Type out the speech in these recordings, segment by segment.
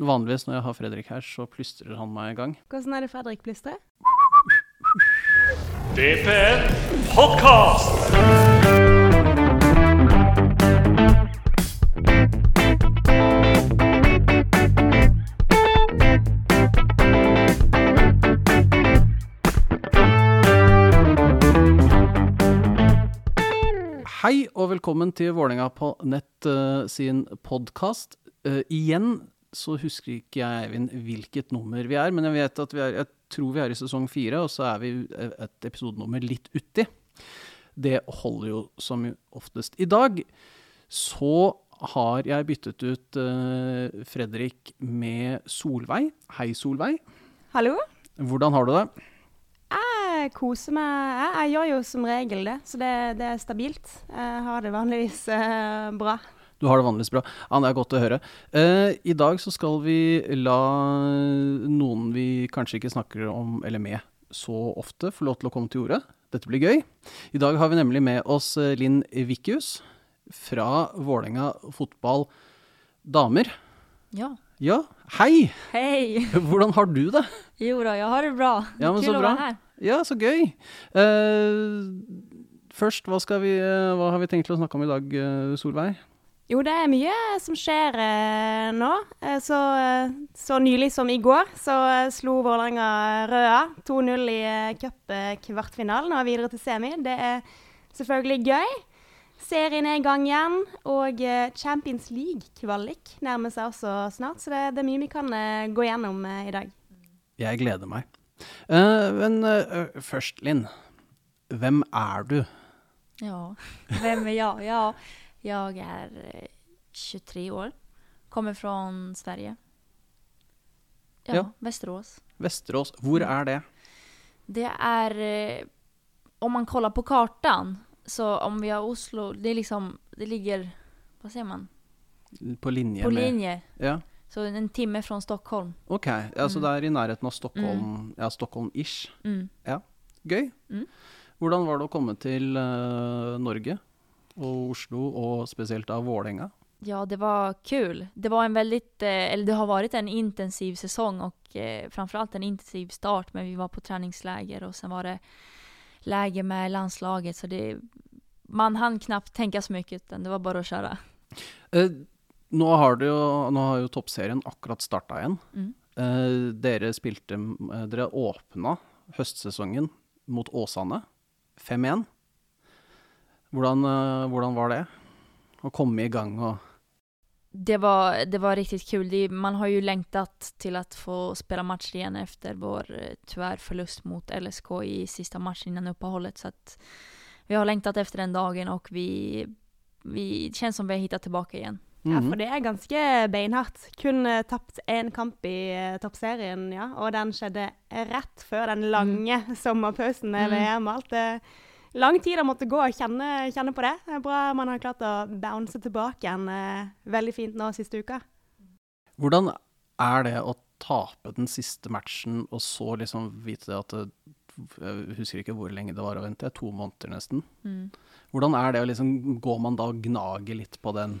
Vanligvis når jeg har Fredrik her, så plystrer han meg i gang. Hvordan er det Fredrik plystrer? DPN Podcast. Hei og velkommen til Vålinga på nett uh, sin podkast. igjen så husker ikke jeg, Eivind, hvilket nummer vi er, men jeg vet at vi er, jeg tror vi er i sesong fire, og så er vi et episodenummer litt uti. Det holder jo som oftest. I dag så har jeg byttet ut uh, Fredrik med Solveig. Hei, Solveig. Hallo? Hvordan har du det? Jeg koser meg. Jeg, jeg gjør jo som regel det, så det, det er stabilt. Jeg har det vanligvis uh, bra. Du har det vanligvis bra. Ja, det er godt å høre. Eh, I dag så skal vi la noen vi kanskje ikke snakker om eller med så ofte, få lov til å komme til orde. Dette blir gøy. I dag har vi nemlig med oss eh, Linn Vikius fra Vålerenga fotball damer. Ja. Ja, hei! Hei! Hvordan har du det? Jo da, jeg har det bra. Ja, men Kul bra. vara här. Ja, så gøy. Uh, først, hva, skal vi, uh, hva har vi tenkt til å snakke om i dag, uh, Solveig? Jo, det er mye som skjer eh, nå. Eh, så, eh, så nylig som i går så eh, slo Vålerenga Røa 2-0 i eh, cupkvartfinalen og er videre til semi. Det er selvfølgelig gøy. Serien er i gang igjen, og eh, Champions League-kvalik nærmer seg også snart. Så det, det er mye vi kan eh, gå gjennom eh, i dag. Jeg gleder meg. Uh, men uh, først, Linn. Hvem er du? Ja, hvem er jeg? Ja, Ja, jag är eh, 23 år. Kommer från Sverige. Ja, Ja. Västerås. Västerås. Hvor er det? Det är, eh, om man kollar på kartan, så om vi har Oslo, det är liksom, det ligger, vad säger man? På linje På med. Ja, Så en timme fra Stockholm. OK. Ja, så Mm. det er i nærheten av Stockholm. Ja, Stockholm-ish. Mm. Gøy. Mm. Hvordan var det å komme til uh, Norge og Oslo, og spesielt av Vålerenga? Ja, det var kul. Det var en väldigt, eh, eller det har vært en intensiv sesong og eh, framförallt en intensiv start. Men vi var på träningsläger og sen var det läger med landslaget. Så det, man hann knapt tenke så mye, utan det var bare å kjøre. Eh, nå, har jo, nå har jo toppserien akkurat starta igjen. Mm. Eh, dere spilte eh, Dere åpna høstsesongen mot Åsane 5-1. Hvordan, eh, hvordan var det? Å komme i gang og Det var, det var riktig kul. Man har jo lengtet til å få spille matcher igjen efter vår eh, tyvärr förlust mot LSK i siste matchen innan uppehållet. Så att vi har lengtet etter den dagen och vi, vi det känns som vi har hittat tilbake igjen. Ja, Mhm. for det er ganske beinhardt. Kun uh, tapt én kamp i uh, toppserien, ja. Og den skjedde rett før den lange sommerpausen med Mm. VM. og Alt det lang tid å måtte gå og kjenne, kjenne på det. Det er bra man har klart å bounce tilbake igjen eh, veldig fint nå siste uka. Hvordan er det å tape den siste matchen, og så liksom vite at det, Jeg husker ikke hvor lenge det var å vente, to måneder nesten. Mm. Hvordan er det å liksom Går man da og gnager litt på den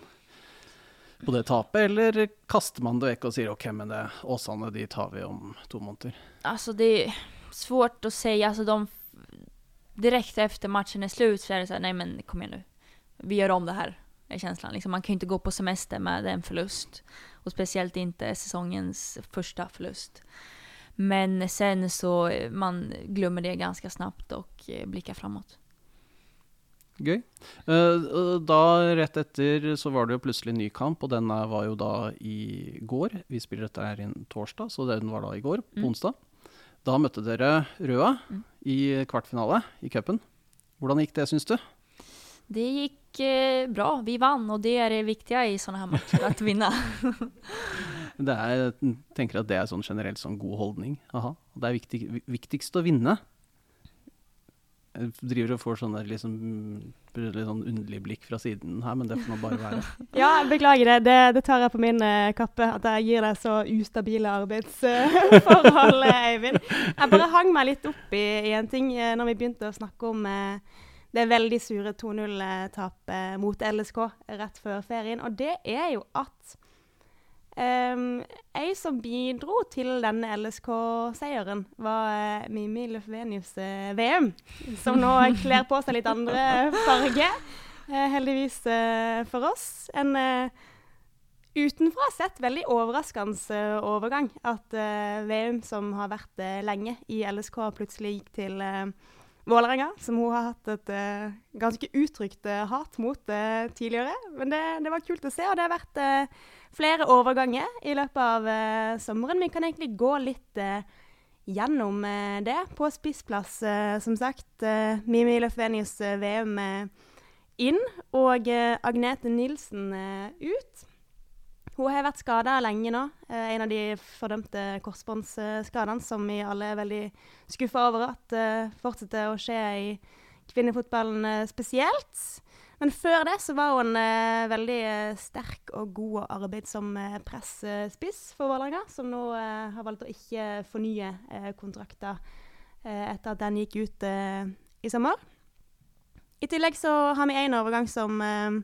på det tapet, eller kaster man det vekk og sier OK, men det Åsane, de tar vi om to måneder? Alltså det är svårt att säga. Alltså de, direkt efter matchen är slut så är det så här, nej men kom igen nu. Vi gör om det här, är känslan. Liksom, man kan ju inte gå på semester med en förlust. Och speciellt inte säsongens första förlust. Men sen så eh, man glömmer det ganska snabbt og eh, blickar framåt. Gøy. Eh, da, rett etter, så var det jo plutselig ny kamp, og den var jo da i går. Vi spiller dette her inn torsdag, så den var da i går, på Mm. onsdag. Da møtte dere Røa Mm. I kvartfinale i cupen. Hvordan gikk det, syns du? Det gikk eh, bra, vi vann og det er det viktige i sånne her matcher, at vinne. Det er, jeg tenker at det er sånn generelt sånn god holdning. Aha. Det er viktig, viktigst å vinne. Jeg driver og får sånne liksom, litt sånn underlig blikk fra siden her, men det får nå bare være. Ja, beklager det. Det, det tar jeg på min eh, kappe, at jeg gir deg så ustabile arbeidsforhold, eh, Eivind. Jeg bare hang meg litt opp i, i en ting eh, når vi begynte å snakke om eh, det veldig sure 2-0-tapet mot LSK rett før ferien. Og det er jo at um, ei som bidro til denne LSK-seieren, var uh, Mimi Løfvenius uh, VM, som nå kler på seg litt andre farger, uh, heldigvis eh, for oss. En eh, utenfra sett veldig overraskende eh, overgang at eh, VM, som har vært eh, lenge i LSK, plutselig gikk til Vålerenga, som hun har hatt et eh, ganske uttrykt eh, hat mot eh, tidligere. Men det, det var kult å se, og det har vært eh, flere overganger i løpet av uh, sommeren. Vi kan egentlig gå litt uh, gjennom uh, det. På spissplass, som sagt, Mimi Løfvenius VM inn, og Agnete Nilsen ut. Hun har vært skada lenge nå. En av de fordømte korsbåndsskadene som vi alle er veldig skuffa over at fortsetter å skje i kvinnefotballen spesielt. Men før det så var hun eh, veldig eh, sterk og god og arbeidsom eh, presspiss for Vålerenga, som nå eh, har valgt å ikke fornye eh, kontrakta eh, etter at den gikk ut eh, i sommer. I tillegg så har vi en overgang som eh,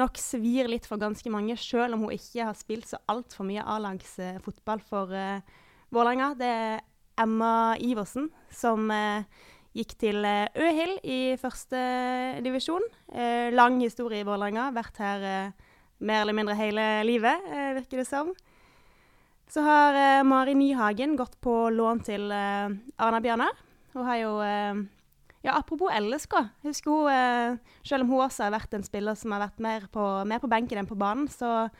nok svir litt for ganske mange, selv om hun ikke har spilt så altfor mye A-lagsfotball for eh, Vålerenga. Det er Emma Iversen, som eh, gikk til eh, Øhild i første divisjon. Eh, lang historie i Vålerenga. Vært her eh, mer eller mindre hele livet, eh, virker det som. Så har eh, Mari Nyhagen gått på lån til eh, Arna Bjørnar. Hun har jo eh, Ja, apropos LSK. Husker hun, eh, selv om hun også har vært en spiller som har vært mer på, mer på benken enn på banen, så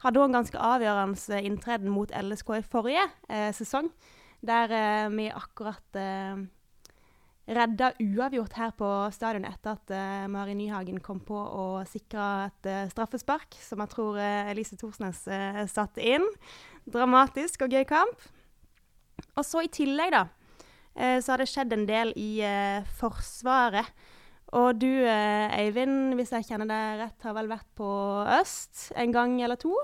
hadde hun en ganske avgjørende inntreden mot LSK i forrige eh, sesong. Der eh, vi akkurat eh, redda uavgjort her på stadion etter at uh, Mari Nyhagen kom på og sikra et uh, straffespark, som jeg tror uh, Elise Thorsnes uh, satte inn. Dramatisk og gøy kamp. Og så i tillegg, da, så har det skjedd en del i Forsvaret. Og du, Eivind, hvis jeg kjenner deg rett, har vel vært på Øst en gang eller to?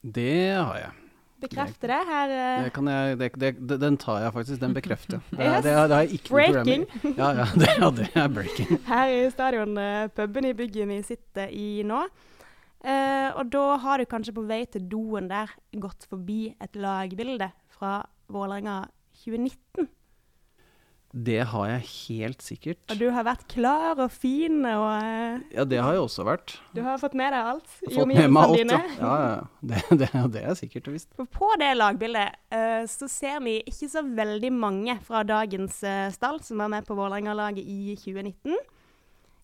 Det har jeg. Bekrefter det her. eh, Det kan jeg det, det, den tar jeg faktisk. Den bekrefter jeg. Det, Yes. det, har jeg ikke noe problem Breaking. Ja, ja, det, er breaking. her i stadion, eh, i bygget vi sitter i nå. Eh, og da har du kanskje på vei til doen der gått forbi et lagbilde fra Vålerenga 2019. Det har jeg helt sikkert. Og du har vært klar og fin, og eh, Ja, det har jeg også vært. du har fått med deg alt. i Fått med meg alt, ja. dine. ja, ja. ja. Det, det, det er sikkert og visst. På det lagbildet uh, så ser vi ikke så veldig mange fra dagens uh, stall som var med på Vålerenga-laget i 2019.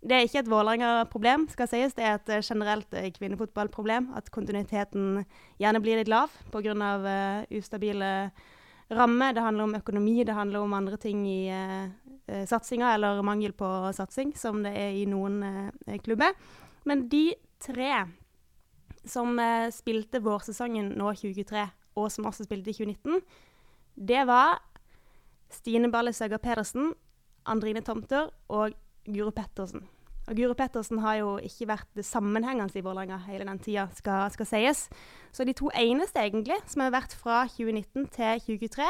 Det er ikke et Vålerenga-problem, skal sies. Det er et generelt kvinnefotballproblem. At kontinuiteten gjerne blir litt lav pga. Uh, ustabile rammer. Det handler om økonomi, det handler om andre ting i uh, satsinga, eller mangel på satsing, som det er i noen eh, klubber. Men de tre som eh, spilte vårsesongen nå 2023, og som også spilte i 2019, det var Stine Balle Søger Pedersen, Andrine Tomter og Guro Pettersen. Og Guro Pettersen har jo ikke vært sammenhengende i Vålerenga hele den tida, skal, skal sies. Så de to eneste egentlig som har vært fra 2019 til 2023,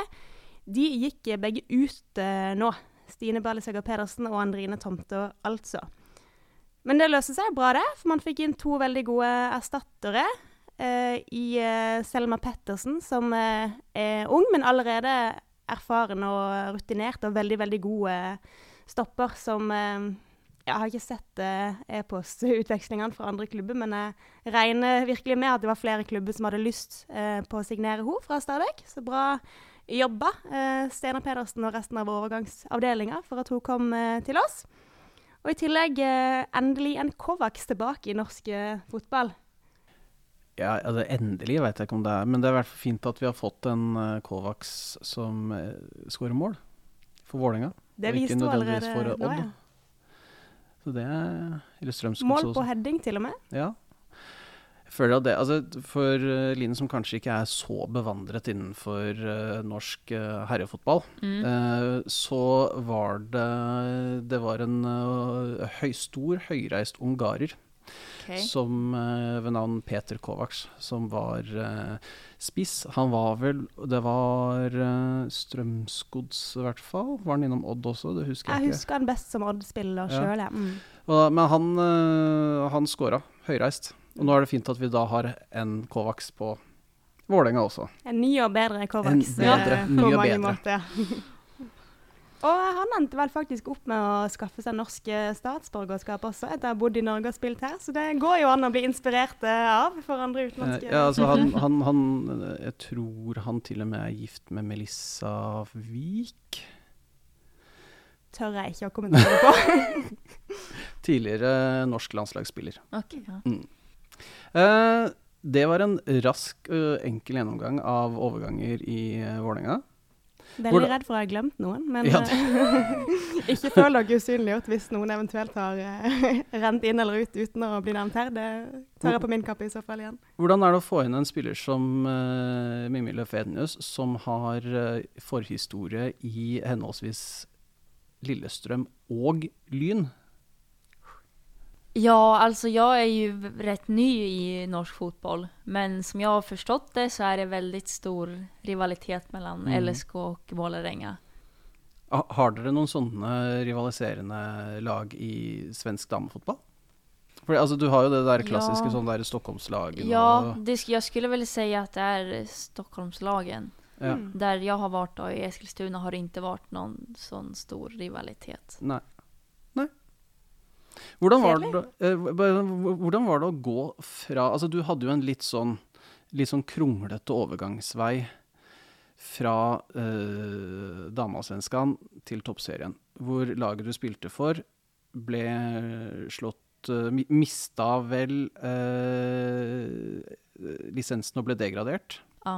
de gikk begge ut uh, nå. Stine Berlisøger Pedersen og Andrine Tomter, altså. Men det løste seg bra, det. For man fikk inn to veldig gode erstattere. Uh, I uh, Selma Pettersen, som er ung, men allerede erfaren og rutinert og veldig, veldig god stopper som Jeg har ikke sett eh, e-postutvekslingene fra andre klubber, men jeg regner virkelig med at det var flere klubber som hadde lyst eh, på å signere henne fra Stabæk. Så bra jobba, eh, Steinar Pedersen og resten av overgangsavdelinga, for at hun kom eh, til oss. Og i tillegg eh, endelig en Kovacs tilbake i norsk fotball. Ja, altså, endelig vet jeg ikke om det er, men det er i hvert fall fint at vi har fått en Kovacs som skårer mål for Vålerenga. Det viste hun allerede nå, ja. Så det er Eller Mål på heading, til og med. Ja. Jeg føler at det, altså For uh, Line som kanskje ikke er så bevandret innenfor uh, norsk uh, herrefotball, Mm. uh, så var det Det var en uh, høy, stor, høyreist ungarer Ok. som uh, ved navn Peter Kovacs, som var uh, spiss. Han var vel Det var uh, Strømsgods, i hvert fall. Var han innom Odd også? Det husker jeg, Jeg ikke. husker han best som Odd-spiller Ja. sjøl. Mm. Men han, han scora høyreist. Og nå er det fint at vi da har en Kovacs på Vålerenga også. En ny og bedre Kovacs. En bedre, ja, ny og bedre. måter. og han endte vel faktisk opp med å skaffe seg norsk statsborgerskap også, etter å ha bodd i Norge og spilt her. Så det går jo an å bli inspirert eh, av for andre utenlandske Eh, Ja, altså han, han, han eh, Jeg tror han til og med er gift med Melissa Wiik. Tør jeg ikke å kommentere på. Tidligere norsk landslagsspiller. Ok, ja. Eh, det var en rask, ø, enkel gjennomgang av overganger i uh, Vålerenga. Veldig redd for å ha glemt noen, men Ja, eh, ikke føl dere usynliggjort hvis noen eventuelt har eh, rent inn eller ut uten å bli nevnt her. Det tar jeg på min kappe i så fall igjen. Hvordan er det å få inn en spiller som uh, Mimmi Løfenius, som har uh, forhistorie i henholdsvis Lillestrøm og Lyn? Ja, alltså jag är ju rett rätt ny i norsk fotboll. Men som jag har förstått det så är det väldigt stor rivalitet mellan Mm. LSK och Vålerenga. Ha- Har dere noen sånne rivaliserende lag i svensk damefotball? For altså, Du har jo det der klassiske Ja. sånn der Stockholmslagen Ja, det, jeg skulle vel si at det er Stockholmslagen. ja. Der jeg har vært, og i Eskilstuna har det ikke vært noen sånn stor rivalitet. Nei. Hvordan var, det, eh, hvordan var det å gå fra Altså, du hadde jo en litt sånn, litt sånn kronglete overgangsvei fra eh, Damasvenskan til toppserien, hvor laget du spilte for, ble slått uh, Mista vel eh, lisensen og ble degradert. Ja.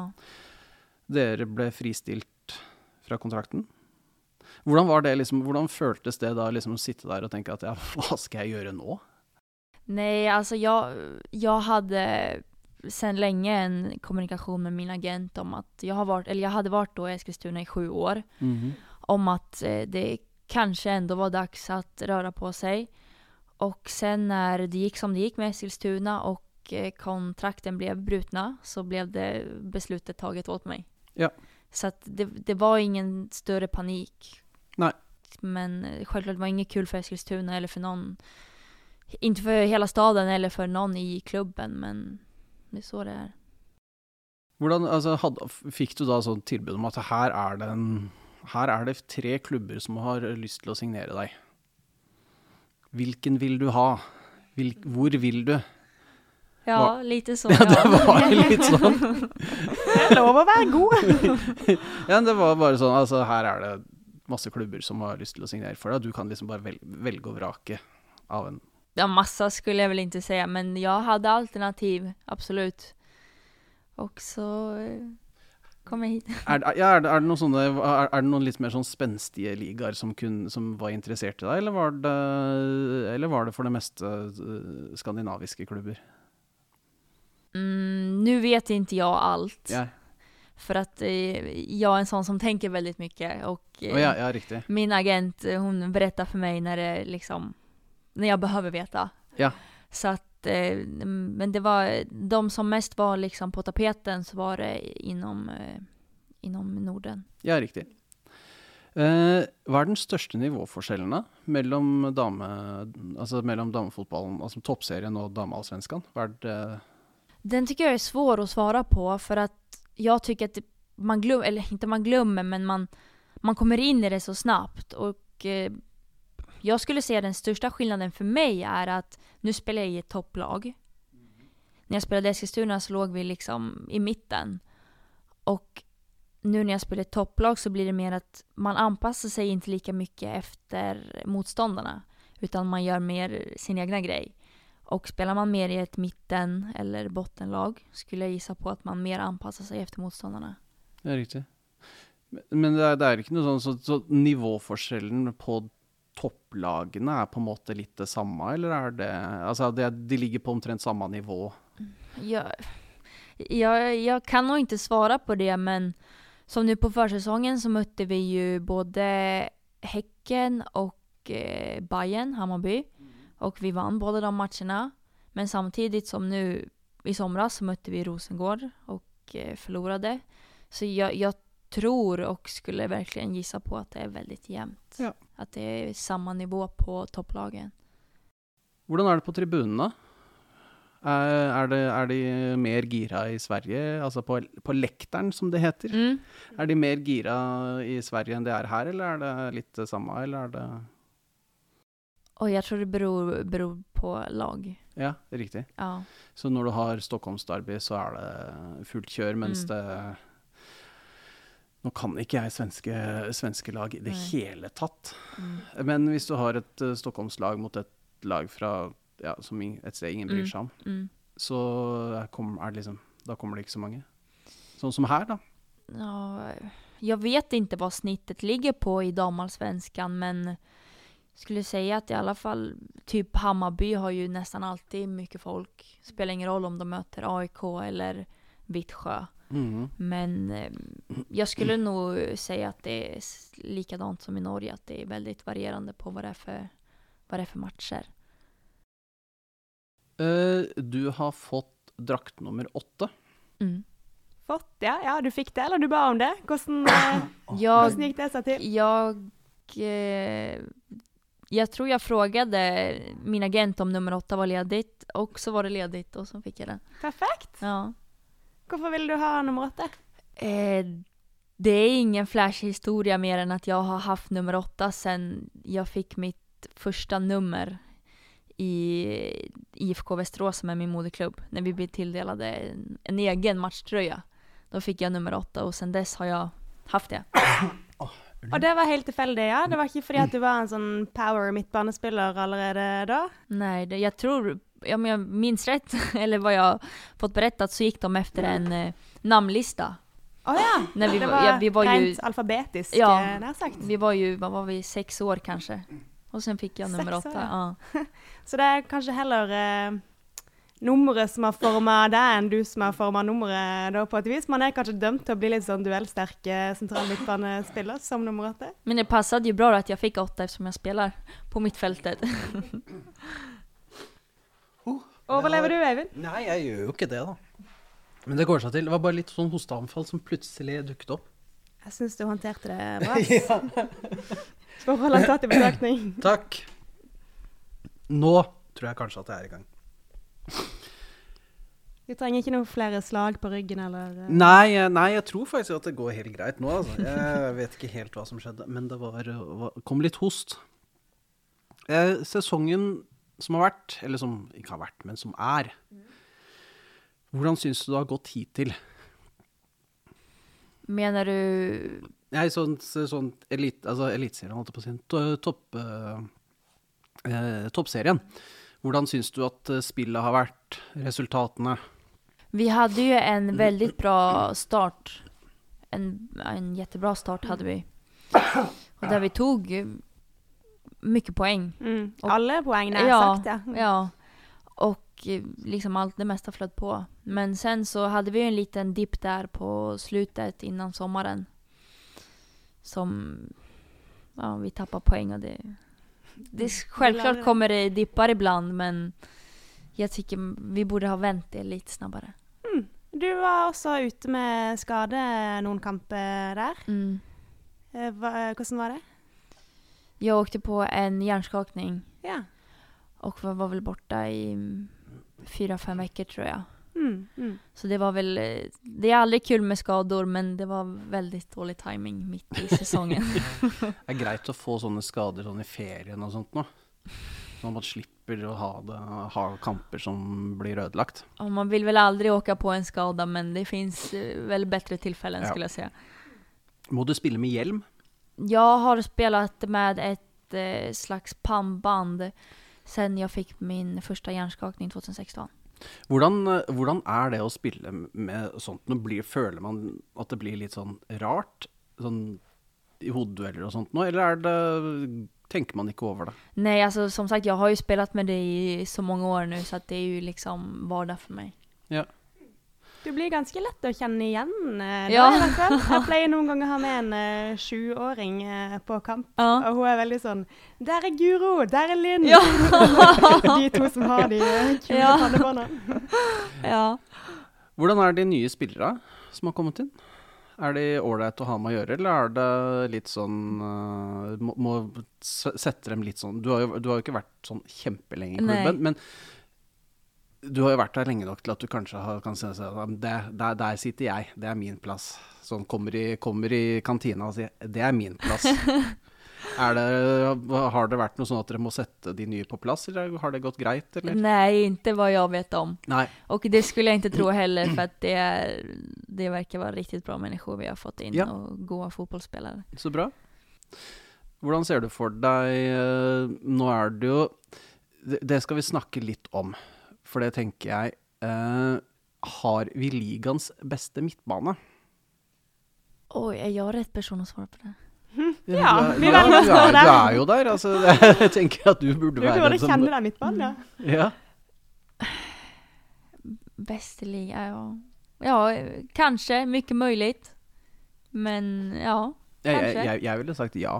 Dere ble fristilt fra kontrakten. Hvordan var det liksom, hvordan føltes det da liksom å sitte der og tenke at ja, hva skal jeg gjøre nå? Nei, altså jeg, jeg hadde sedan lenge en kommunikasjon med min agent om at jeg, har vært, eller jeg hadde vært i Eskilstuna i sju år. Om att eh, det kanskje ändå var dags att röra på seg. Og sen när det gikk som det gikk med Eskilstuna och eh, kontrakten ble brutna så ble det beslutet taget åt meg. Ja. Så det, det var ingen større panik. Nej. Men eh, självklart var det inget kul för Eskilstuna eller för någon. Inte för hela staden eller för någon i klubben men det är så det är. Hvordan, altså, hadde, fikk du da sånn tilbud om at her er, det en, her er det tre klubber som har lyst til å signere deg? Hvilken vil du ha? Hvil, hvor vil du? Ja, Var- lite sånn. Ja, det var litt sånn. Det er lov å være god. Ja, det var bare sånn, altså her er det masse klubber som har lyst til å signere for deg. Du kan liksom bare velge, velge og vrake av en Ja, masse skulle jeg vel ikke si, men jeg hadde alternativ, absolutt. Og så eh, kom jeg hit. Er, ja, er, det, er, det noen sånne, er, er det noen litt mer sånn spenstige ligaer som, kun, som var interessert i deg, eller var det, eller var det for det meste eh, skandinaviske klubber? Mm, Nå vet ikke jeg alt. Ja, för att eh, jag är en sån som tänker väldigt mycket och Å, ja, ja min agent, eh, hon berättar för mig när det liksom, när jag behöver veta. Ja. Så att, men det var, de som mest var liksom på tapeten så var det inom, inom Norden. Ja, riktig. Eh, hva er den største nivåforskjellen da, mellom, dame, altså mellom damefotballen, altså toppserien og dameallsvenskan? Hva er det Den tycker jag är svår att svara på för att jag tycker att man glömmer, eller inte man glömmer, men man, man kommer in i det så snabbt. Och eh, jag skulle säga den största skillnaden för mig är att nu spelar jag i ett topplag. När jag spelade i Eskilstuna så låg vi liksom i mitten. Och nu när jag spelar i topplag så blir det mer att man anpassar sig inte lika mycket efter motståndarna. Utan man gör mer sin egna grej. Och spelar man mer i ett mitten eller bottenlag skulle jag gissa på att man mer anpassar sig efter motståndarna. Ja, riktig. Men- Men det er, det er ikke noe sånn så, så nivåforskjellen på topplagene er på en måte litt det samme, eller er det Altså, det, de ligger på omtrent samme nivå? Jag, jag, jag kan nog inte svara på det men som nu på försäsongen så mötte vi ju både Häcken och eh, Bayern, Hammarby. Och vi vann båda de matcherna. Men samtidigt som nu i somras så mötte vi Rosengård och eh, förlorade. Så jag, jag tror och skulle verkligen gissa på att det är väldigt jämnt. Ja. Att det är samma nivå på topplagen. Hvordan er det på tribunene? Er, er, det, er de mer gira i Sverige, altså på, på lekteren, som det heter? Mm. Er de mer gira i Sverige enn det er her, eller er det litt det samme, eller er det Och jeg tror det beror, beror på lag. Ja, riktig. Ja. Så når du har Stockholmsderby, så er det fullt kjør, mens Mm. det Nå kan ikke jeg svenske, svenske lag i det Nei. hele tatt. Mm. Men hvis du har et uh, Stockholmslag mot et lag fra ja, som in, et sted ingen bryr Mm. seg om, Mm. så er, kom, det liksom, da kommer det ikke så mange. Sånn som her, da. Ja, jeg vet ikke hva snittet ligger på i damallsvenskan men skulle säga att i alla fall typ Hammarby har ju nästan alltid mycket folk. Spelar ingen roll om de möter AIK eller Vittsjö. Mm. Men eh, jag skulle nog säga att det är s- likadant som i Norge, att det är väldigt varierande på vad det är för, vad det är för matcher. Uh, du har fått drakt nummer åtte. Mm. Fått, ja. ja. Du fikk det, eller du ba om det? Hvordan, eh, jeg, hvordan gikk det seg til? Jeg eh, jag tror jag frågade min agent om nummer åtta var ledigt och så var det ledigt och så fick jag den. Perfekt. Ja. Hvorfor ville du ha nummer åtte? Eh, det är ingen flashig historia mer än att jag har haft nummer åtta sen jag fick mitt första nummer i IFK Västerås som är min moderklubb. När vi blev tilldelade en, en egen matchtröja. Då fick jag nummer åtta och sen dess har jag haft det. Og det var helt tilfeldig, ja? Det var ikke fordi at du var en sånn power midtbanespiller allerede da? Nei, det, jeg tror, om jeg minns rett, eller hva jeg har fått berettet, så gikk de efter en eh, namnlista. Å ja! Nei, vi, det var- ja, vi var ju, rent alfabetisk, Ja. eh, nær sagt. vi var jo hva var vi, seks år kanskje. Og sen fikk jeg nummer åtte. ja. Ja. Så det er kanskje heller eh, nummeret som har forma deg, enn du som har forma nummeret, da, på et vis. Man er kanskje dømt til å bli litt sånn duellsterk eh, sentral midtbanespiller som nummer åtte. Men det passet jo bra at jeg fikk åtte som jeg spiller på mittfältet. Overlever du, Eivind? Nei, jeg gjør jo ikke det, da. Men det går seg til. Det var bare litt sånn hosteanfall som plutselig dukket opp. Jeg syns du håndterte det bra. ass. Forholdet tatt i betraktning. Takk. Nå tror jeg kanskje at jeg er i gang. Du trenger ikke noen flere slag på ryggen eller eh, Nei, jeg- nei, jeg tror faktisk at det går helt greit nå. Altså. Jeg vet ikke helt hva som skjedde, men det var, var, kom litt host. Eh, sesongen som har vært, eller som ikke har vært, men som er Hvordan syns du det har gått hittil? Mener du Nei, sånn, sånn elit, altså Eliteserien, holdt jeg på å si. to- Topp, eh, eh, toppserien. Hvordan syns du at eh, spillet har vært? Resultatene? Vi hadde jo en veldig bra start. En, en jättebra start hadde vi. Og der vi tok mye poeng. mm, Og- Alle poengene, Ja, sagt, ja. Ja. Och eh, liksom alt det meste fløt på. Men sen så hadde vi jo en liten dipp der på slutet innan sommeren. Som, ja vi tappa poeng, og det, det självklart kommer det dippar ibland men jag tycker vi borde ha vänt det lite snabbare. Du var også ute med skade noen kamper der. Mm. Eh, hva, hvordan var det? Jag åkte på en hjärnskakning Ja. och var, var väl borta i mm, fyra, fem veckor tror jag. Mm, mm. Så det var väl, eh, det är aldrig kul med skador men det var väldigt dårlig timing mitt i säsongen. Det er greit å få sånne skader sånn i ferien og sånt nå. Så man slipper å ha, det, ha kamper som blir ødelagt. Och man vill väl aldrig åka på en skada men det finns eh, väl bättre tillfällen Ja. skulle jag säga. Må du spille med hjelm? Jag har spelat med ett eh, slags pannband sen jag fick min första hjärnskakning 2016. Hvordan, eh, hvordan er det å spille med sånt? Nå blir, føler man at det blir litt sånn rart sånn i hodedueller og sånt nå, eller er det, tenker man ikke over det? Nei, altså som sagt jeg har jo spilt med det i så mange år nå, så det er jo liksom hverdag for meg. mig. Du blir ganske lett å kjenne igjen. eh, Ja. da. Jeg pleier noen ganger å ha med en uh, sjuåring uh, på kamp, Ja. og hun er veldig sånn Der er Guro! Der er Linn! Ja. de to som har de eh, kule Ja. pannebåndene. ja. Hvordan er de nye spillere som har kommet inn? Er de ålreit å ha med å gjøre, eller er det litt sånn uh, må, må sette dem litt sånn Du har jo, du har jo ikke vært sånn kjempelenge i Nei. klubben, men du har jo vært der lenge nok til at du kanskje har, kan se at der, der sitter jeg, det er min plass. Sånn kommer i, kommer i kantina og sier 'det er min plass'. er det, har det vært noe sånn at dere må sette de nye på plass, eller har det gått greit? Eller? Nei, ikke hva jeg vet om. Nei. Og det skulle jeg ikke tro heller for det, det verkar være riktig bra mennesker vi har fått inn, Ja. og gode fotballspillere. Så bra. Hvordan ser du for deg eh, Nå er det jo det, det skal vi snakke litt om, for det tenker jeg eh, Har vi ligaens beste midtbane? Oj, jeg har rett person å svare på det? Ja, du er, vi ja, velger du, å svare. du er jo der. Altså, jeg tenker at du burde Du være burde en som- kjenne deg midtbanen, ja. Ja. Beste liga, ja. Ja, kanskje. Mye mulig. Men ja, kanskje. jeg, jeg, jeg ville sagt ja.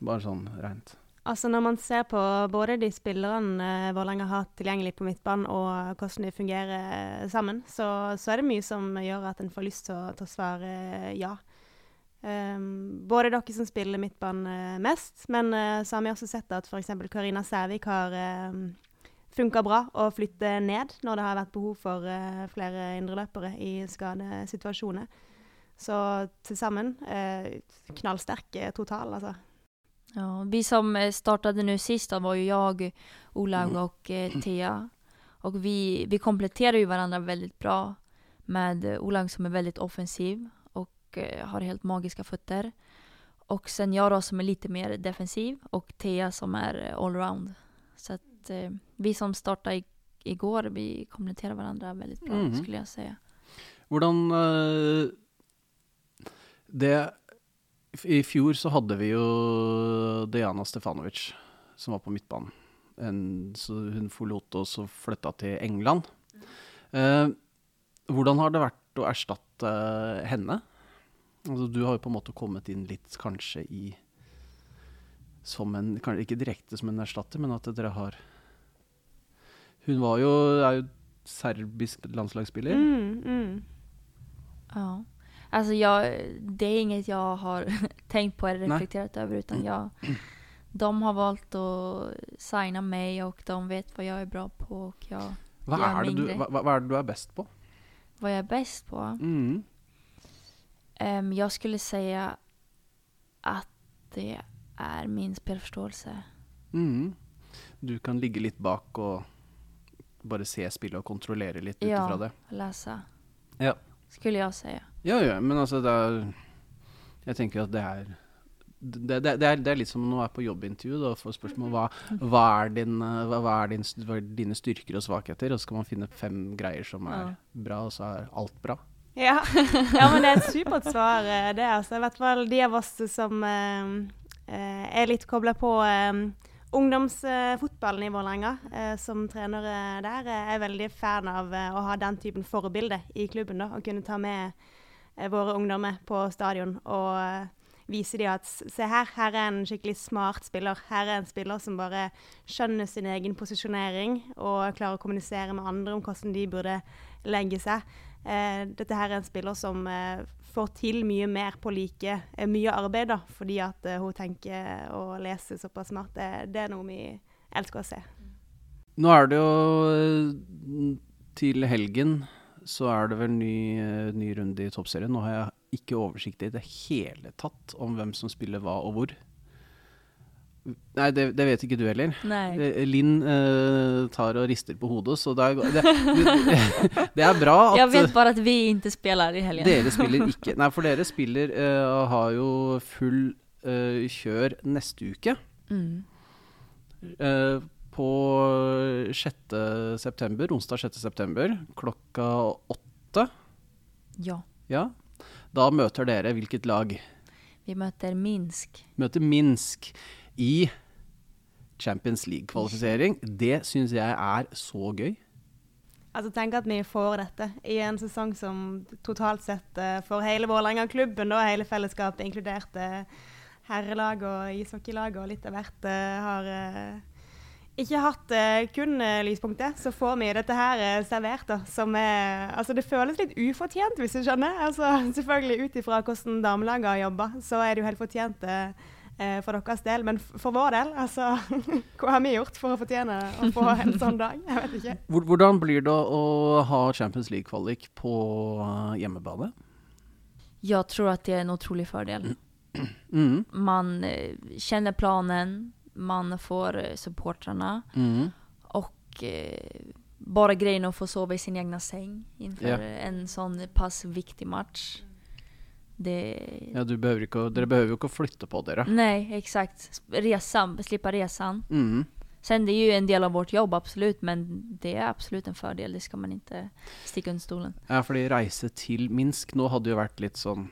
Bare sånn rent. Altså Når man ser på både de spillerne eh, Vålerenga har tilgjengelig på midtbanen, og hvordan de fungerer eh, sammen, så, så er det mye som gjør at en får lyst til å, til å svare eh, ja. Um, både dere som spiller midtbane eh, mest, men uh, så har vi også sett at f.eks. Karina Sævik har um, funka bra å flytte ned når det har vært behov for uh, flere indreløpere i skadesituasjoner. Så til sammen uh, knallsterk total, altså. Ja. Vi som startet startade nu sist då var ju jag, Olaug och eh, Thea. Och vi, vi kompletterar ju varandra väldigt bra med eh, Olaug som är väldigt offensiv och eh, har helt magiska fötter. Och sen jag då som är lite mer defensiv och Thea som är eh, allround. Så att eh, vi som startade i, igår, vi kompletterar varandra väldigt bra Mhm. skulle jag säga. Hvordan uh, Det I fjor så hadde vi jo Diana Stefanovic, som var på midtbanen. En, hun forlot oss og flytta til England. Eh, hvordan har det vært å erstatte henne? Altså, du har jo på en måte kommet inn litt kanskje i Som en Kanskje ikke direkte som en erstatter, men at dere har Hun var jo, er jo serbisk landslagsspiller. Mm, mm. Ja. Alltså jag, det är inget jag har tänkt på eller Nej. reflekterat över utan jag, de har valt att signa mig och de vet vad jag är bra på och jag, Hva är, det du, vad, vad är det du är best på? vad jag är bäst på. Mm. Um, jag skulle säga att det är min spelförståelse. Mm. Du kan ligge litt bak og bare se spillet og kontrollere litt ut Ja. utifrån det. Läsa. Ja. Skulle jag säga. Ja, ja, men altså det er Jeg tenker at det er det, det, det, er, det er litt som når man er på jobbintervju og får spørsmål hva, hva, er din, hva, hva, er din, dine styrker og svakheter, og så skal man finne fem greier som er bra, og så er alt bra. Ja. ja, men det er et supert svar, eh, det. altså. I hvert fall de av oss som eh, eh, er litt kobla på eh, ungdomsfotballen i Vålerenga, eh, som trener der, eh, er veldig fan av å ha den typen forbilde i klubben. da, og kunne ta med våre ungdommer på stadion og eh, vise dem at se her, her er en skikkelig smart spiller. Her er en spiller som bare skjønner sin egen posisjonering og klarer å kommunisere med andre om hvordan de burde legge seg. Eh, dette her er en spiller som eh, får til mye mer på like eh, mye arbeid, da, fordi at eh, hun tenker og leser såpass smart. Det, det er noe vi elsker å se. Nå er det jo eh, til helgen så er det vel ny, eh, ny runde i toppserien. Nå har jeg ikke oversikt i det hele tatt om hvem som spiller hva og hvor. Nei, det, det vet ikke du heller. Nej. Eh, Linn uh, tar og rister på hodet, så det er, det, det, er bra at Jeg vet bare at vi ikke spiller i helgen. dere spiller ikke Nei, for dere spiller eh, og har jo full uh, kjør neste uke. Mm. På 6. september, onsdag 6. september, klokka åtte. Ja. Ja. Da møter dere hvilket lag? Vi møter Minsk. Møter Minsk i Champions League-kvalifisering. Det syns jeg er så gøy. Altså Tenk at vi får dette i en sesong som totalt sett eh, for hele Vålerenga-klubben, og hele fellesskapet, inkludert eh, herrelag og ishockeylag og litt av hvert, eh, har ikke hatt eh, kun uh, lyspunktet, så får vi dette her eh, servert. da, som er, altså Det føles litt ufortjent, hvis du skjønner. altså Selvfølgelig ut ifra hvordan damelaget har jobba, så er det jo helt fortjent eh, eh, for deres del. Men for vår del, altså Hva har vi gjort for å fortjene å få en sånn dag? Jeg vet ikke. Hvordan blir det å ha Champions League-kvalik på eh, hjemmebane? Jeg tror at det er en utrolig fordel. Mm. Man kjenner planen, man får eh, supportrarna Mm. och eh, bara grejen att få sova i sin egna säng inför yeah. en sån pass viktig match. Det... Ja, du behøver ikke, dere behøver jo ikke å flytte på dere. Nei, exakt. Resan, slippa resan. Mm. Sen det är ju en del av vårt jobb, absolut, men det er absolutt en fordel. Det skal man ikke stikke under stolen. Ja, fordi reise til Minsk nå hadde jo vært litt sånn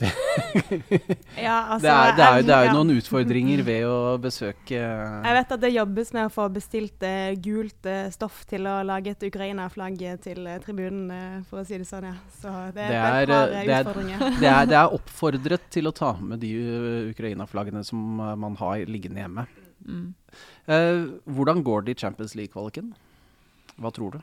Ja, altså, Det er, det er, det er jo noen utfordringer ved å besøke Jeg vet at det jobbes med å få bestilt eh, gult eh, stoff til å lage et Ukraina-flagg til eh, tribunen, for å si det sånn, ja. Så det, Det er et par det er- utfordringer. det er, det er oppfordret til å ta med de uh, Ukraina-flaggene som uh, man har liggende hjemme. Mm. Eh, hvordan går det i Champions League-kvaliken? Hva tror du?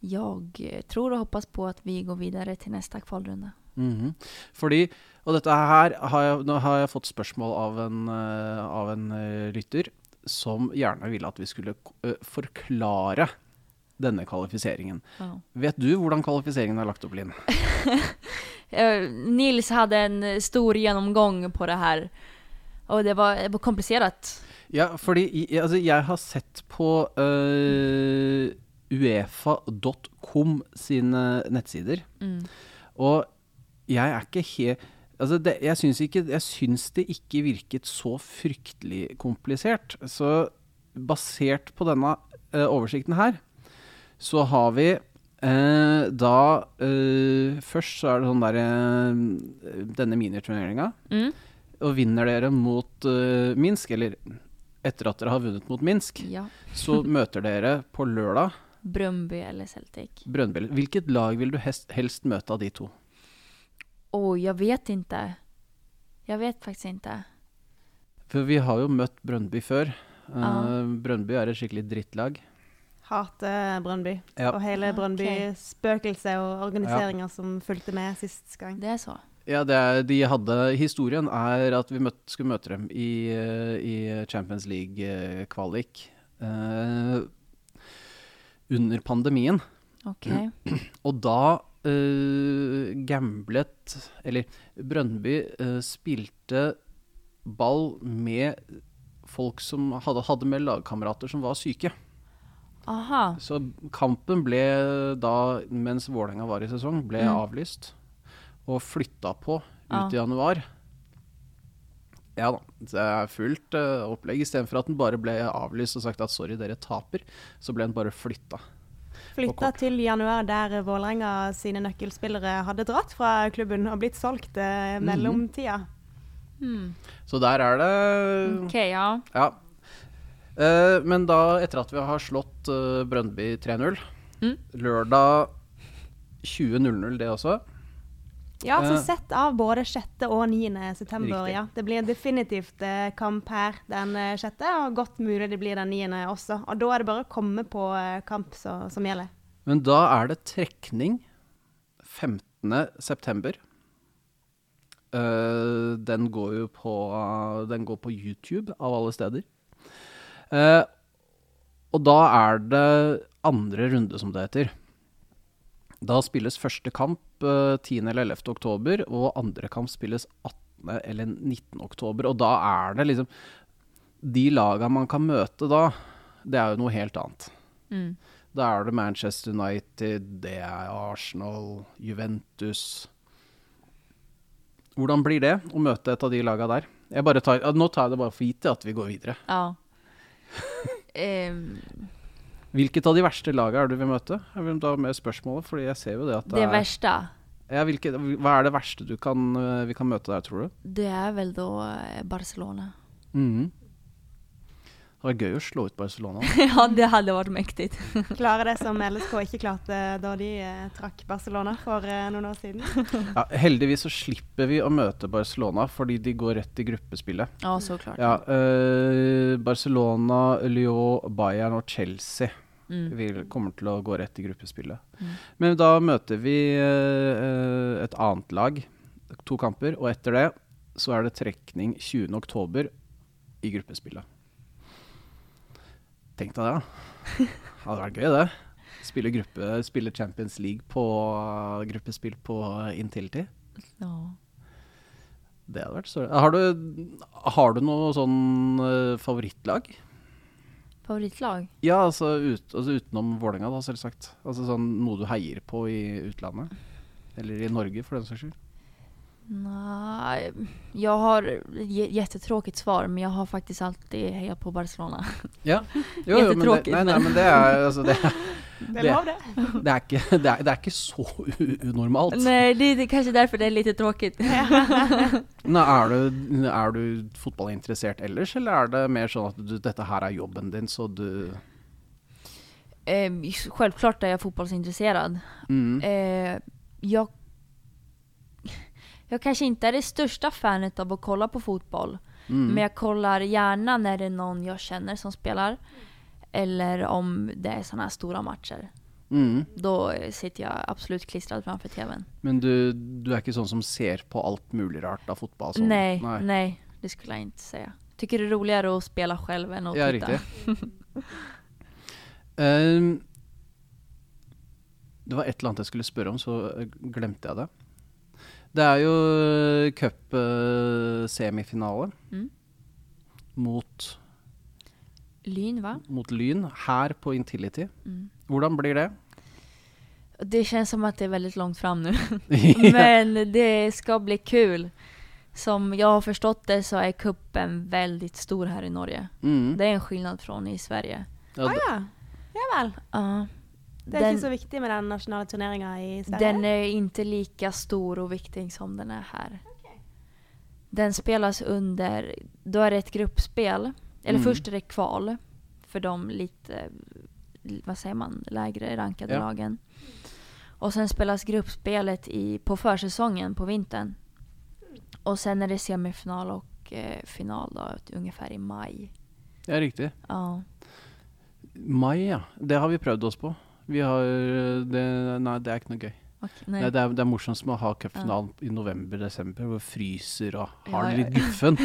Jag eh, tror og hoppas på at vi går videre til neste nästa kvalrunda. -hmm. Fordi, og dette her har jeg, nå har jeg fått spørsmål av en, eh, av en eh, lytter som gjerne ville at vi skulle eh, forklare denne kvalifiseringen. Ja. Vet du hvordan kvalifiseringen er lagt opp, Linn? Nils hadde en stor gjennomgang på det her, og det var, komplisert. Ja, fordi altså, jeg har sett på uh, uefa.com sine nettsider, Mm. og jeg er ikke helt Altså det, jeg, syns ikke, jeg syns det ikke virket så fryktelig komplisert. Så basert på denne eh, oversikten her, så har vi eh, da eh, Først så er det sånn der Denne miniturneringa. Mm. Og vinner dere mot eh, Minsk, eller etter at dere har vunnet mot Minsk, Ja. så møter dere på lørdag Brøndby eller Celtic. Brønnby. Hvilket lag vil du helst, helst møte av de to? Oj, jag vet inte. Jag vet faktiskt inte. For vi har jo møtt Brønnby før. Eh, Ja. Brønnby er et skikkelig drittlag. Hater Brønnby. Ja. Og hele Ok. Brønnby-spøkelset og organiseringa som fulgte med sist gang. Det er så. Ja, det er, de hadde Historien er at vi møtte, skulle møte dem i, eh, i Champions League-kvalik uh, under pandemien. Okej. Og da eh, gamblet Eller Brønnby uh, spilte ball med folk som hadde, hadde med lagkamerater som var syke. Aha. Så kampen ble da, mens Vålerenga var i sesong, ble Mm. avlyst. Og flytta på ut ut i januar. Ja da. Det er fullt uh, opplegg. Istedenfor at den bare ble avlyst og sagt at sorry, dere taper, så ble den bare flytta. Flytta til januar, der Vålerenga sine nøkkelspillere hadde dratt fra klubben og blitt solgt eh, mellomtida. Mm. Så der er det Okej, ja. Ja. Eh, men da, etter at vi har slått uh, Brøndby 3-0 Mm. Lørdag 20.00 det også. Ja, så Eh. sett av både 6. og 9. september. Ja. Det blir definitivt eh, kamp her den eh, 6., og godt mulig det blir den 9. også. Og da er det bare å komme på eh, kamp så, som gjelder. Men da er det trekning 15. september. Uh, den går jo på Den går på YouTube, av alle steder. Uh, og da er det andre runde, som det heter. Da spilles første kamp eh, 10. eller 11. oktober, og andre kamp spilles 18. eller 19. oktober. Og da er det liksom De laga man kan møte da, det er jo noe helt annet. Mm. Da er det Manchester United, det er Arsenal, Juventus Hvordan blir det å møte et av de laga der? Jeg bare tar, nå tar jeg det bare for gitt at vi går videre. Ja. Ehm, Hvilket av de verste lagene er du vil møte? Jeg vil da med spørsmålet, fordi jeg ser jo det at det, det er verste? ja, hvilket, Hva er det verste du kan, eh, vi kan møte der, tror du? det er vel da Barcelona. Barcelona. Mhm. Det var gøy å slå ut Barcelona. ja, det hadde vært mektig. Klare det som LSK ikke klarte da de eh, trakk Barcelona for eh, noen år siden. Ja, heldigvis så slipper vi å møte Barcelona, fordi de går rett i gruppespillet. Ja, såklart. Ja, eh, Barcelona, Lyon, Bayern og Chelsea Mm. vil, kommer til å gå rett i gruppespillet. Mm. Men da møter vi eh, et annet lag, to kamper, og etter det så er det trekning 20. oktober i gruppespillet. Tenk deg det, da. Hadde vært gøy, det. Spille, gruppe, spille Champions League på gruppespill på Intility. Ja. Det hadde vært større. Har du, har du noe sånn eh, favorittlag? Favorittlag? Ja, altså, ut, altså utenom Vålerenga, da, selvsagt. Altså sånn noe du heier på i utlandet? Eller i Norge, for den saks skyld. Nej, jag har j- jättetråkigt svar men jag har faktiskt alltid hejat på Barcelona. Ja. Jo, jo, men det, nei, nei, men- det er, altså, det, Det Det- er det. det, er ikke, det, er, det er ikke så unormalt. Nej, det är kanske därför det är lite tråkigt. Nå, er, du, er du fotballinteressert ellers, eller er det mer sånn at du, dette her er jobben din, så du Eh, självklart är jag fotbollsintresserad. mm. Eh, jag, jag kanske inte är det största fanet av att kolla på fotboll. Mm. Men jag kollar gärna när det är någon jag känner som spelar. Eller om det är sådana här stora matcher. Mm. Då eh, sitter jag absolut klistrad framför tvn. Men du, du er ikke sånn som ser på alt mulig rart av fotball? Sånn. nej, nej, det skulle jag inte säga. Tycker det är roligare att spela själv än att Ja, titta. Ehm, det var et eller annet jeg skulle spørre om, så eh, glemte jeg det. Det er jo cup-semifinale Mm. mot, Lyn hva? mot Lyn her på Intility. Mm. Hvordan blir det? Det kjennes som at det er veldig langt fram nå. Men det skal bli kul. Som jeg har forstått det så er kuppen veldig stor her i Norge. Mm. Det er en skillnad fra i Sverige. Ja, ah, ja. Ja vel. Ja. Det er Den- ikke så viktig med den nasjonale turneringa i Sverige? Den er ikke lika stor og viktig som den er her. Okay. Den spelas under, Da er det et gruppspel. Eller Mm. først er det kval for de litt Hva sier man, Lavere rankede Ja. lagen. Og sen spelas gruppspelet på førsesongen på vintern. Og sen er det semifinal og eh, finale omtrent i i maj. er riktig. Ja. Mai, ja. Det har vi prøvd oss på. Vi har det, Nei, det er ikke noe gøy. Okay, Nei. Nei, det, er, det er morsomt med å ha cupfinalen i november-desember, hvor det fryser og har det litt guffent.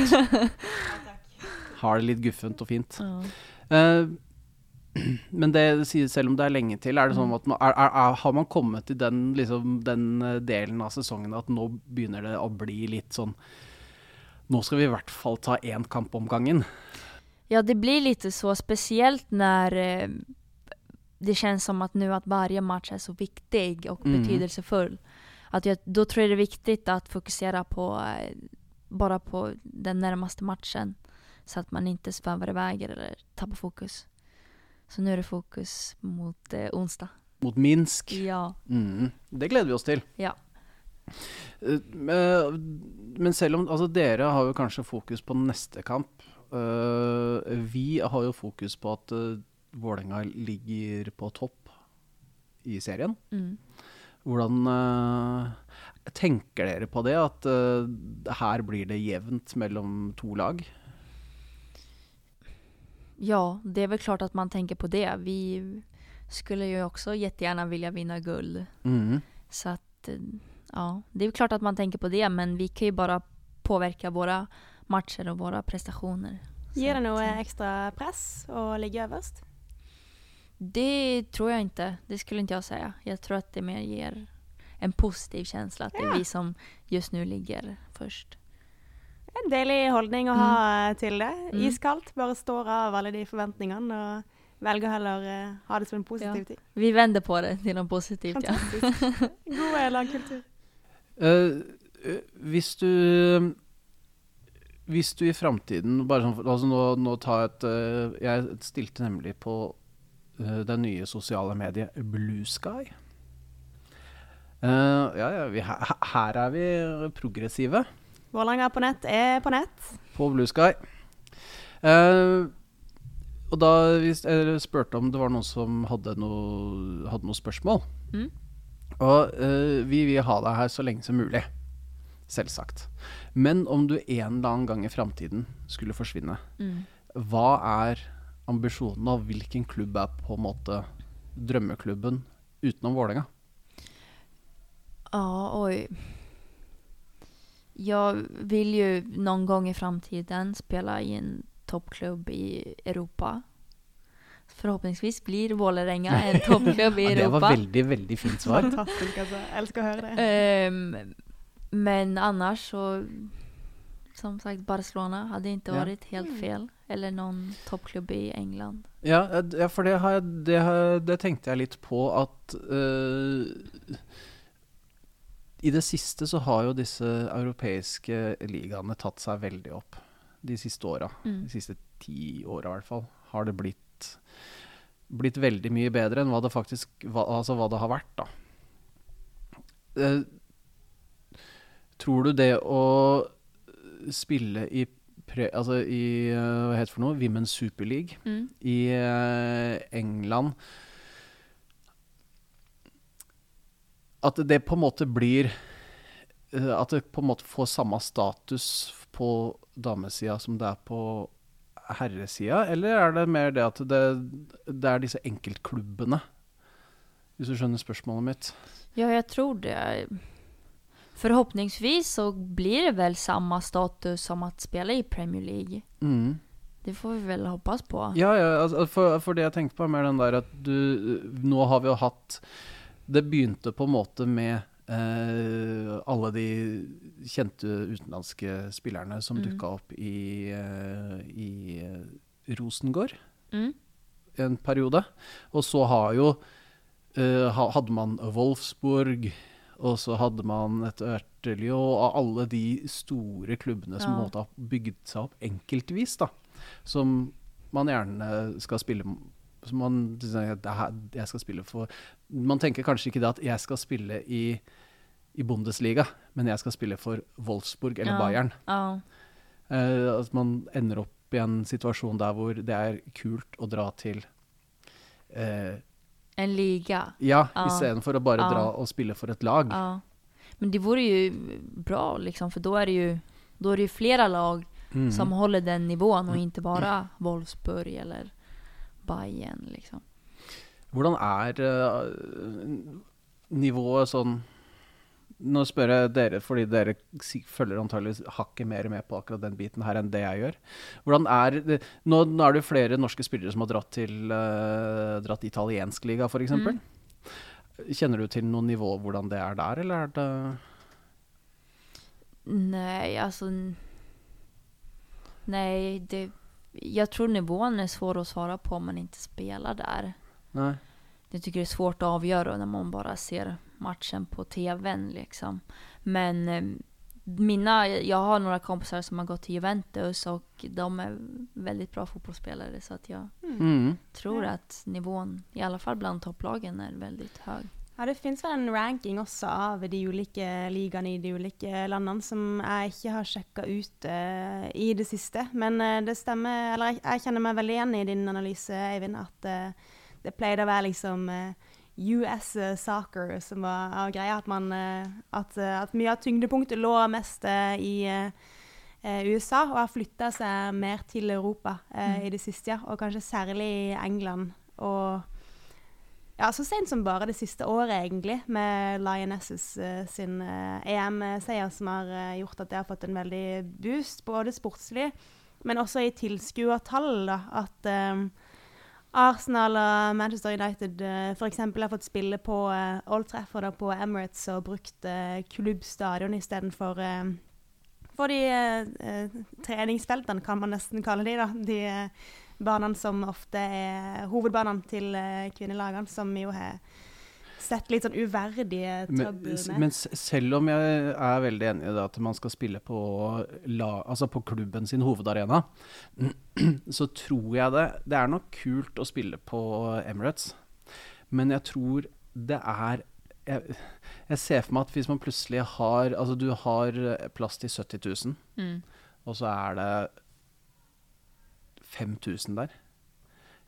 har det litt guffent og fint. Ja. Uh, men det sies selv om det er lenge til, er det sånn Mm. at man, er, er, har man kommet til den, liksom, den eh, delen av sesongen at nå begynner det å bli litt sånn Nå skal vi i hvert fall ta én kamp om gangen. Ja, det blir litt så, spesielt når eh, det känns som att nu att varje match är så viktig och Mm. betydelsefull. Att jag, då tror jag det är viktigt att fokusera på eh, bara på den närmaste matchen. Så att man inte svävar iväg eller tappar fokus. Så nu är det fokus mot eh, onsdag. Mot Minsk. Ja. Mm, det gleder vi oss til. Ja. Eh, Men men selv om Altså, dere har jo kanskje fokus på neste kamp. Eh, vi har jo fokus på at Vålerenga ligger på topp i serien. Mm. Hvordan uh, tenker dere på det? At uh, her blir det jevnt mellom to lag? ja, det er vel klart at man tenker på det. Vi skulle jo også gjerne ville vinne guld. Mm. Så at eh, ja, det er klart at man tenker på det, men vi kan jo bare påvirke våre matcher og våre prestasjoner. Gir det noe ekstra press å ligge øverst? Det tror jag inte. Det skulle inte jag säga. Jag tror att det mer ger en positiv känsla att det är vi som just nu ligger först. En deilig holdning å ha mm. til det. Mm. Iskaldt. Bare står av alle de forventningene og velger heller eh, ha det som en positiv Ja. ting. Vi vender på det til noe positivt. Ja. Fantastisk. God eh, lagkultur. Eh, eh, hvis du Hvis du i framtiden bare sånn, altså nå, nå tar jeg et eh, Jeg stilte nemlig på eh, det nye sosiale mediet Blue Sky. Eh, ja, ja, vi, her, her er vi progressive Vålerenga på nett er på nett. på Blue Sky. Eh, og da jeg spurte om det var noen som hadde noe, hadde noe spørsmål. Mm. Og uh, vi vil ha deg her så lenge som mulig. Selvsagt. Men om du en eller annen gang i framtiden skulle forsvinne, Mm. hva er ambisjonen, og hvilken klubb er på en måte drømmeklubben utenom Vålerenga? Ja, oj. Jag vill ju någon gång i framtiden spela i en toppklubb i Europa. Forhåpentligvis blir Vålerenga en toppklubb i Ja, det var Europa. veldig, veldig fint svar. Fantastisk, altså. Jeg elsker å høre det. Um, men annars så, som sagt, Barcelona hade inte Ja. helt fel. Eller någon toppklubb i England. Ja, eh, ja for det, har jeg, det, har, det tenkte jeg litt på at uh, I det siste så har jo disse europeiske ligaene tatt seg veldig opp. De siste åra. Mm. De siste ti åra i hvert fall. Har det blitt, blitt veldig mye bedre enn hva det faktisk hva, Altså hva det har vært, da. Uh, tror du det å spille i pre, Altså i eh, Hva heter det for noe? Women's Super League Mm. i eh, England At det på en måte blir eh, At det på en måte får samme status på damesida som det er på herresida, eller er det mer det at det, det er disse enkeltklubbene? Hvis du skjønner spørsmålet mitt? Ja, jeg tror det. Förhoppningsvis så blir det väl samma status som att spela i Premier League. Mm. Det får vi vel hoppas på. Ja, ja altså, for, for det jeg tenkte på er mer den der at du Nå har vi jo hatt Det begynte på en måte med eh, alle de kjente utenlandske spillerne som Mm. dukka opp i, eh, i Rosengård Mm. en periode. Og så har jo eh, Hadde man Wolfsburg, og så hadde man et Ørtelio og alle de store klubbene som Ja. måte har bygd seg opp enkeltvis, da. Som man gjerne skal spille som man jeg skal spille for Man tenker kanskje ikke det at jeg skal spille i, i Bundesliga, men jeg skal spille for Wolfsburg eller Ja. Bayern. Ja. Uh, at man ender opp i en situasjon der hvor det er kult å dra til eh, En liga. Ja, Ja. istedenfor å bare Ja. dra og spille for et lag. Ja. Men det vore ju bra liksom, för då är det ju, då är det ju flera lag Mm. som håller den nivån och inte bara Wolfsburg eller Bayern liksom. Hvordan er uh, nivået sånn Nå spør jeg dere fordi dere følger antageligvis hakket mer med på akkurat den biten her enn det jeg gjør. Hvordan er det, nå, nå er det jo flere norske spillere som har dratt til uh, dratt italiensk liga, f.eks. Mm. Kjenner du til noe nivå hvordan det er der, eller er det Nei, altså Nei, det, Jeg tror nivåene er svår å svare på om man ikke spiller der. Nei. Jeg syns det er svårt å avgjøre når man bare ser matchen på tvn liksom. Men eh, mina, jag har några kompisar som har gått till Juventus och de är väldigt bra fotbollsspelare så att jag Mm. tror Ja. att nivån, i alla fall bland topplagen, är väldigt hög. Ja, Det finnes vel en ranking også av de ulike ligaene i de ulike landene som jeg ikke har sjekka ut uh, i det siste. Men uh, det stemmer, eller jeg, jeg kjenner meg veldig igjen i din analyse, Eivind, at uh, det pleide å være liksom eh, US soccer som var av greia. At, man, eh, at, eh, at mye av tyngdepunktet lå mest eh, i eh, eh, USA, og har flytta seg mer til Europa eh, Mm. i det siste. Og kanskje særlig i England. Og ja, så sent som bare det siste året, egentlig, med Lionesses eh, sin eh, EM-seier, som har eh, gjort at det har fått en veldig boost, både sportslig, men også i tilskuertall. At eh, Arsenal og Manchester United uh, f.eks. har fått spille på eh, Old Trafford og på Emirates og brukt uh, klubbstadion istedenfor uh, for de eh, eh, treningsfeltene, kan man nesten kalle de. da, De eh, banene som ofte er hovedbanene til uh, kvinnelagene, som jo har sett litt sånn uverdige tabuer med. men s- selv om jeg er veldig enig i det at man skal spille på, la, altså på klubben sin hovedarena, så tror jeg det Det er nok kult å spille på Emirates, men jeg tror det er jeg, jeg ser for meg at hvis man plutselig har Altså, du har plass til 70 000, Mm. og så er det 5000 der.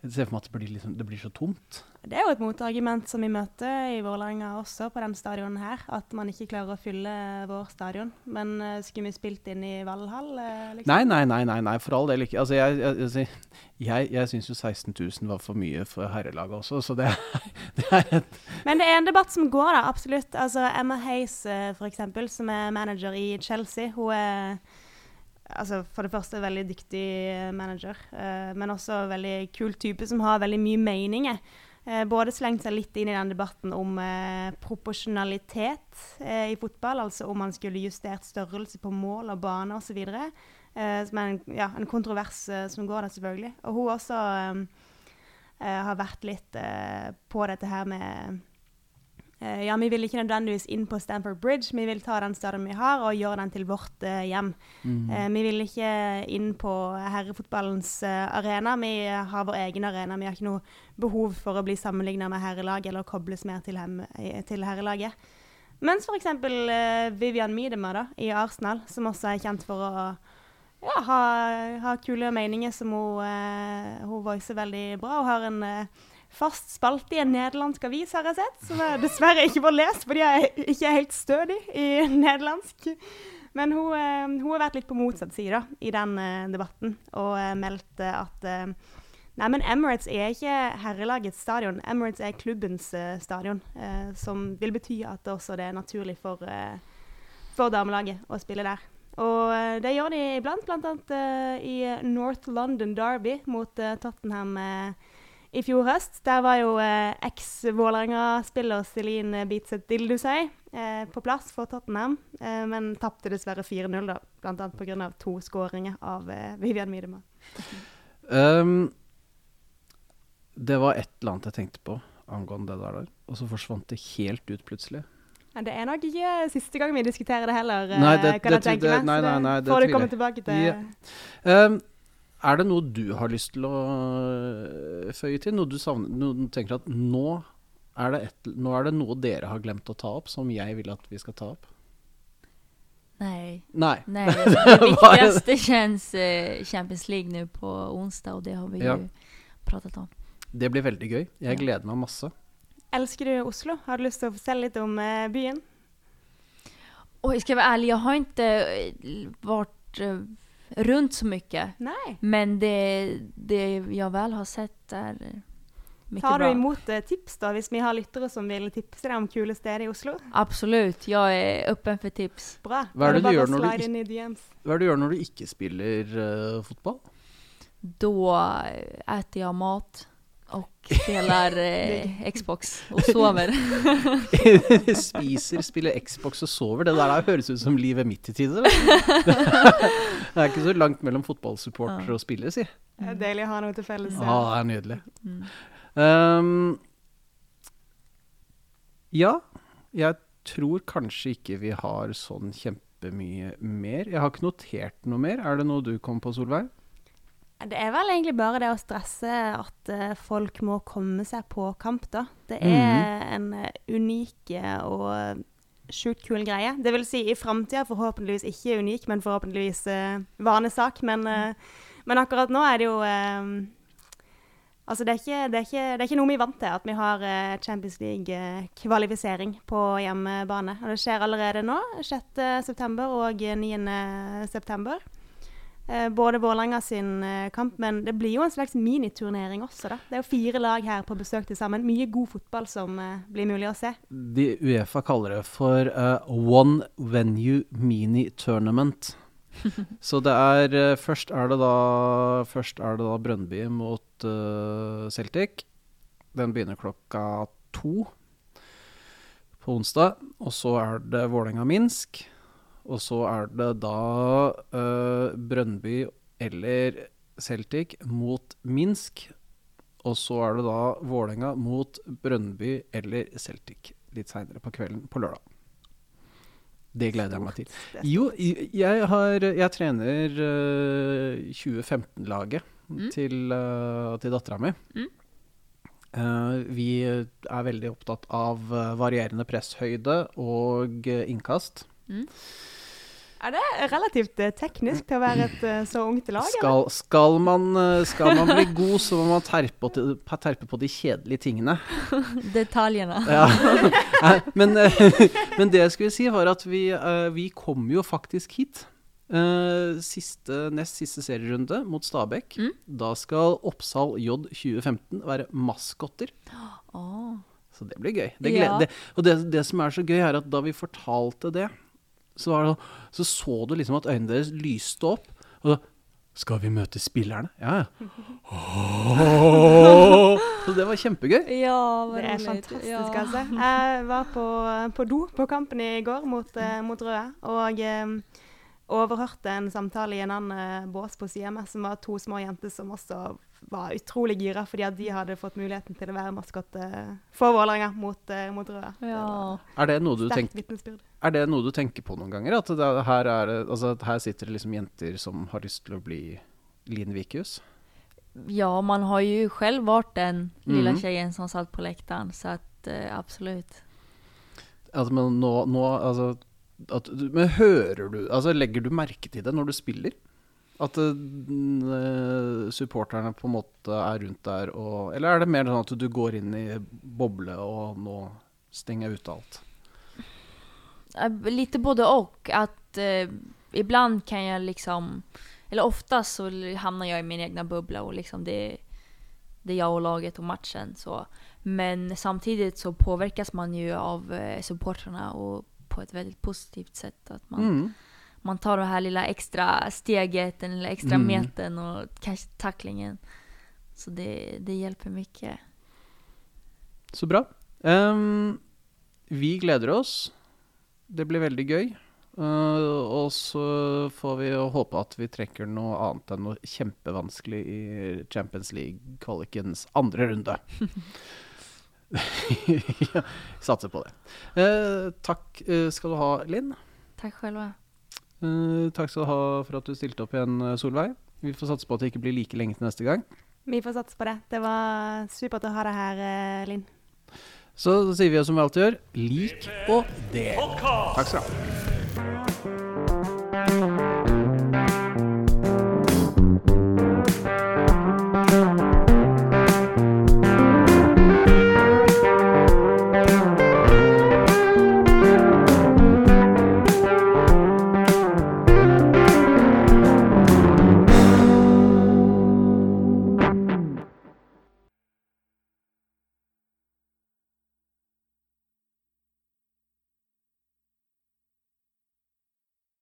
Jeg ser for meg at det blir, liksom, det blir så tomt. Det er jo et motargument som vi møter i Vålerenga også på den stadionen her. At man ikke klarer å fylle vår stadion. Men uh, skulle vi spilt inn i Valhall? eh, liksom? Nei, nei, nei, nei, nei, for all del ikke. Altså, jeg, jeg, altså, jeg, jeg syns jo 16 000 var for mye for herrelaget også, så det, det er et Men det er en debatt som går, da. Absolutt. Altså, Emma Hayes, eh, for eksempel, som er manager i Chelsea, hun er altså, for det første en veldig dyktig eh, manager, uh, men også veldig kul type som har veldig mye meninger. Eh, både slengt seg litt inn i den debatten om eh, proporsjonalitet eh, i fotball, altså om man skulle justert størrelse på mål og bane osv. Eh, som er en, ja, en kontrovers eh, som går der, selvfølgelig. Og hun også eh, eh, har vært litt på dette her med Ja, vi vil ikke nødvendigvis inn på Stamford Bridge, vi vil ta den stadion vi har og gjøre den til vårt uh, hjem. Eh, vi vil ikke inn på herrefotballens uh, arena. Vi har vår egen arena. Vi har ikke noe behov for å bli sammenligna med herrelaget eller kobles mer til, hem, eh, til herrelaget. Mens f.eks. Uh, Vivian Miedema da, i Arsenal, som også er kjent for å ja, ha, ha kule meninger som hun, uh, hun voicer veldig bra. Hun har en eh, fast spalte i en nederlandsk avis, har jeg sett, som jeg dessverre ikke får lest fordi jeg ikke er helt stødig i nederlandsk. Men hun, eh, hun har vært litt på motsatt side i den eh, debatten og eh, meldt eh, at Nei, men Emirates er ikke herrelagets stadion. Emirates er klubbens stadion. som vil bety at det også er naturlig for, for damelaget å spille der. Og det gjør de iblant, bl.a. Uh, i North London Derby mot Tottenham eh, i fjor høst. Der var jo eh, eks-Vålerenga-spiller Celine Beatset Dildusøy eh, på plass for Tottenham, eh, men tapte dessverre 4-0, da, bl.a. pga. to skåringer av eh, Vivian Miedema. Um, det var et eller annet jeg tenkte på angående det der, og så forsvant det helt ut plutselig. Men det er nok ikke siste gang vi diskuterer det heller, eh, Nei, det- kan det- jeg tenke det- meg. nei, nei, nei, det får du komme tilbake til. Yeah. Um, er det noe du har lyst til å øh, føye til? Noe du savner? Noe du tenker at nå er, det et, nå er det noe dere har glemt å ta opp, som jeg vil at vi skal ta opp? Nei. Nei. Nei det viktigste kjennes det? viktigaste känns eh, Champions League nå på onsdag og det har vi Ja. jo pratet om. Det blir veldig gøy. Jeg gleder meg masse. Elsker du Oslo? Har du lyst til å fortelle litt om eh, byen? Och skal jeg være ærlig, jeg har ikke vært varit eh, runt så mycket. Nej. Men det, det jag väl har sett är eh, mycket Tar du bra. imot eh, tips da, hvis vi har lyttere som vil tipse deg om kule steder i Oslo? Absolut, jag är öppen för tips. Bra. Hva er Da det du gjør Hva er det du gjør når du ikke spiller øh, fotball? Då eh, äter jag mat och spelar eh, Xbox och sover. Spiser, spiller Xbox og sover. Det der der høres ut som livet mitt i tider. Det er ikke så langt mellom fotballsupporter og spiller, si. Det er deilig å ha noe til felles. Ja, det er nydelig. Mm. Um, ja, jeg tror kanskje ikke vi har sånn kjempemye mer. Jeg har ikke notert noe mer. Er det noe du kom på, Solveig? Det er vel egentlig bare det å stresse at eh, folk må komme seg på kamp, da. Det er en eh, unik eh, og sjukt kul greie. Det vil si i framtida forhåpentligvis ikke unik, men forhåpentligvis uh, vanesak. Men, uh, men akkurat nå er det jo uh, Altså, det er, ikke, det, er ikke, det er ikke noe vi er vant til, at vi har uh, Champions League-kvalifisering på hjemmebane. Og det skjer allerede nå, 6.9. og 9.9. Eh, både Vålerenga sin eh, kamp, men det blir jo en slags miniturnering også, da. Det er jo fire lag her på besøk til sammen. Mye god fotball som eh, blir mulig å se. De Uefa kaller det for uh, One Venue Mini Tournament. Så det er Først er det da Først er det da Brøndby mot uh, Celtic. Den begynner klokka to på onsdag. Og så er det Vålerenga-Minsk. Og så er det da uh, Brøndby eller Celtic mot Minsk. Og så er det da Vålerenga mot Brøndby eller Celtic litt seinere på kvelden på lørdag. Det gleder jeg meg til. Jo, jeg, har, jeg trener uh, 2015-laget Mm. til, uh, til dattera mi. Mm. Uh, vi er veldig opptatt av eh, varierende presshøyde og eh, innkast. Mm. Ja, det er relativt eh, teknisk til å være et eh, så ungt lag. Skal, skal, man, eh, skal man bli god, så må man terpe til- terpe på de kjedelige tingene. Detaljene. Ja. Men, men det jeg skulle si, var at vi, vi kom jo faktisk hit. Eh, Siste, nest siste serierunde mot Stabæk. Mm. Da skal Oppsal J 2015 være maskotter. Oh. Så det blir gøy. Det Ja. det, og det, det som er så gøy, er at da vi fortalte det, så, var det, så så du liksom at øynene deres lyste opp. Og så Skal vi møte spillerne? Ja, ja. Så det var kjempegøy. Ja, vad Det er fantastisk, ja. altså. Jeg var på, på do på kampen i går mot, eh, mot Røde, og eh, overhørte en samtale i en annen eh, bås på sida som var to små jenter som også var utrolig gira fordi at de hadde fått muligheten til å være maskotte for Vålerenga mot, eh, mot Røde. Ja. Er det. Er det noe du tenker på noen ganger? At det, er- her, er, altså, at her sitter det liksom jenter som har lyst til å bli Linn Vikius? ja, man har jo selv vært den lille Mhm. tjejen som satt på lekteren, så att eh, absolut. At, men nå, nå altså, at, Men hører du Altså, legger du merke til det når du spiller? At uh, supporterne på en måte er rundt der og Eller er det mer sånn at du går inn i boble og nå stenger jeg ute alt? Litt både og. At uh, ibland kan jeg liksom, eller ofte så havner jeg i min egen boble, og liksom det, det er jeg og laget og matchen. Så. Men samtidig så påvirkes man jo av supporterne og på et veldig positivt sett. At man, Mm. Man tar det här lilla extra steget, den lilla extra Mm. metern och kanske tacklingen. Så det, det hjelper mye. Så bra. Um, vi gleder oss. Det blir veldig gøy. Uh, og så får vi håpe at vi trekker noe annet enn noe kjempevanskelig i Champions League-kvalikens andre runde. ja, satser på det. Uh, takk uh, skal du ha, Linn. Tack själva. Eh, takk skal du ha for at du stilte opp igjen, eh, Solveig. Vi får satse på at det ikke blir like lenge til neste gang. Vi får satse på det. Det var supert å ha deg her, eh, Linn. Så da sier vi som vi alltid gjør, lik og del. Takk skal du ha.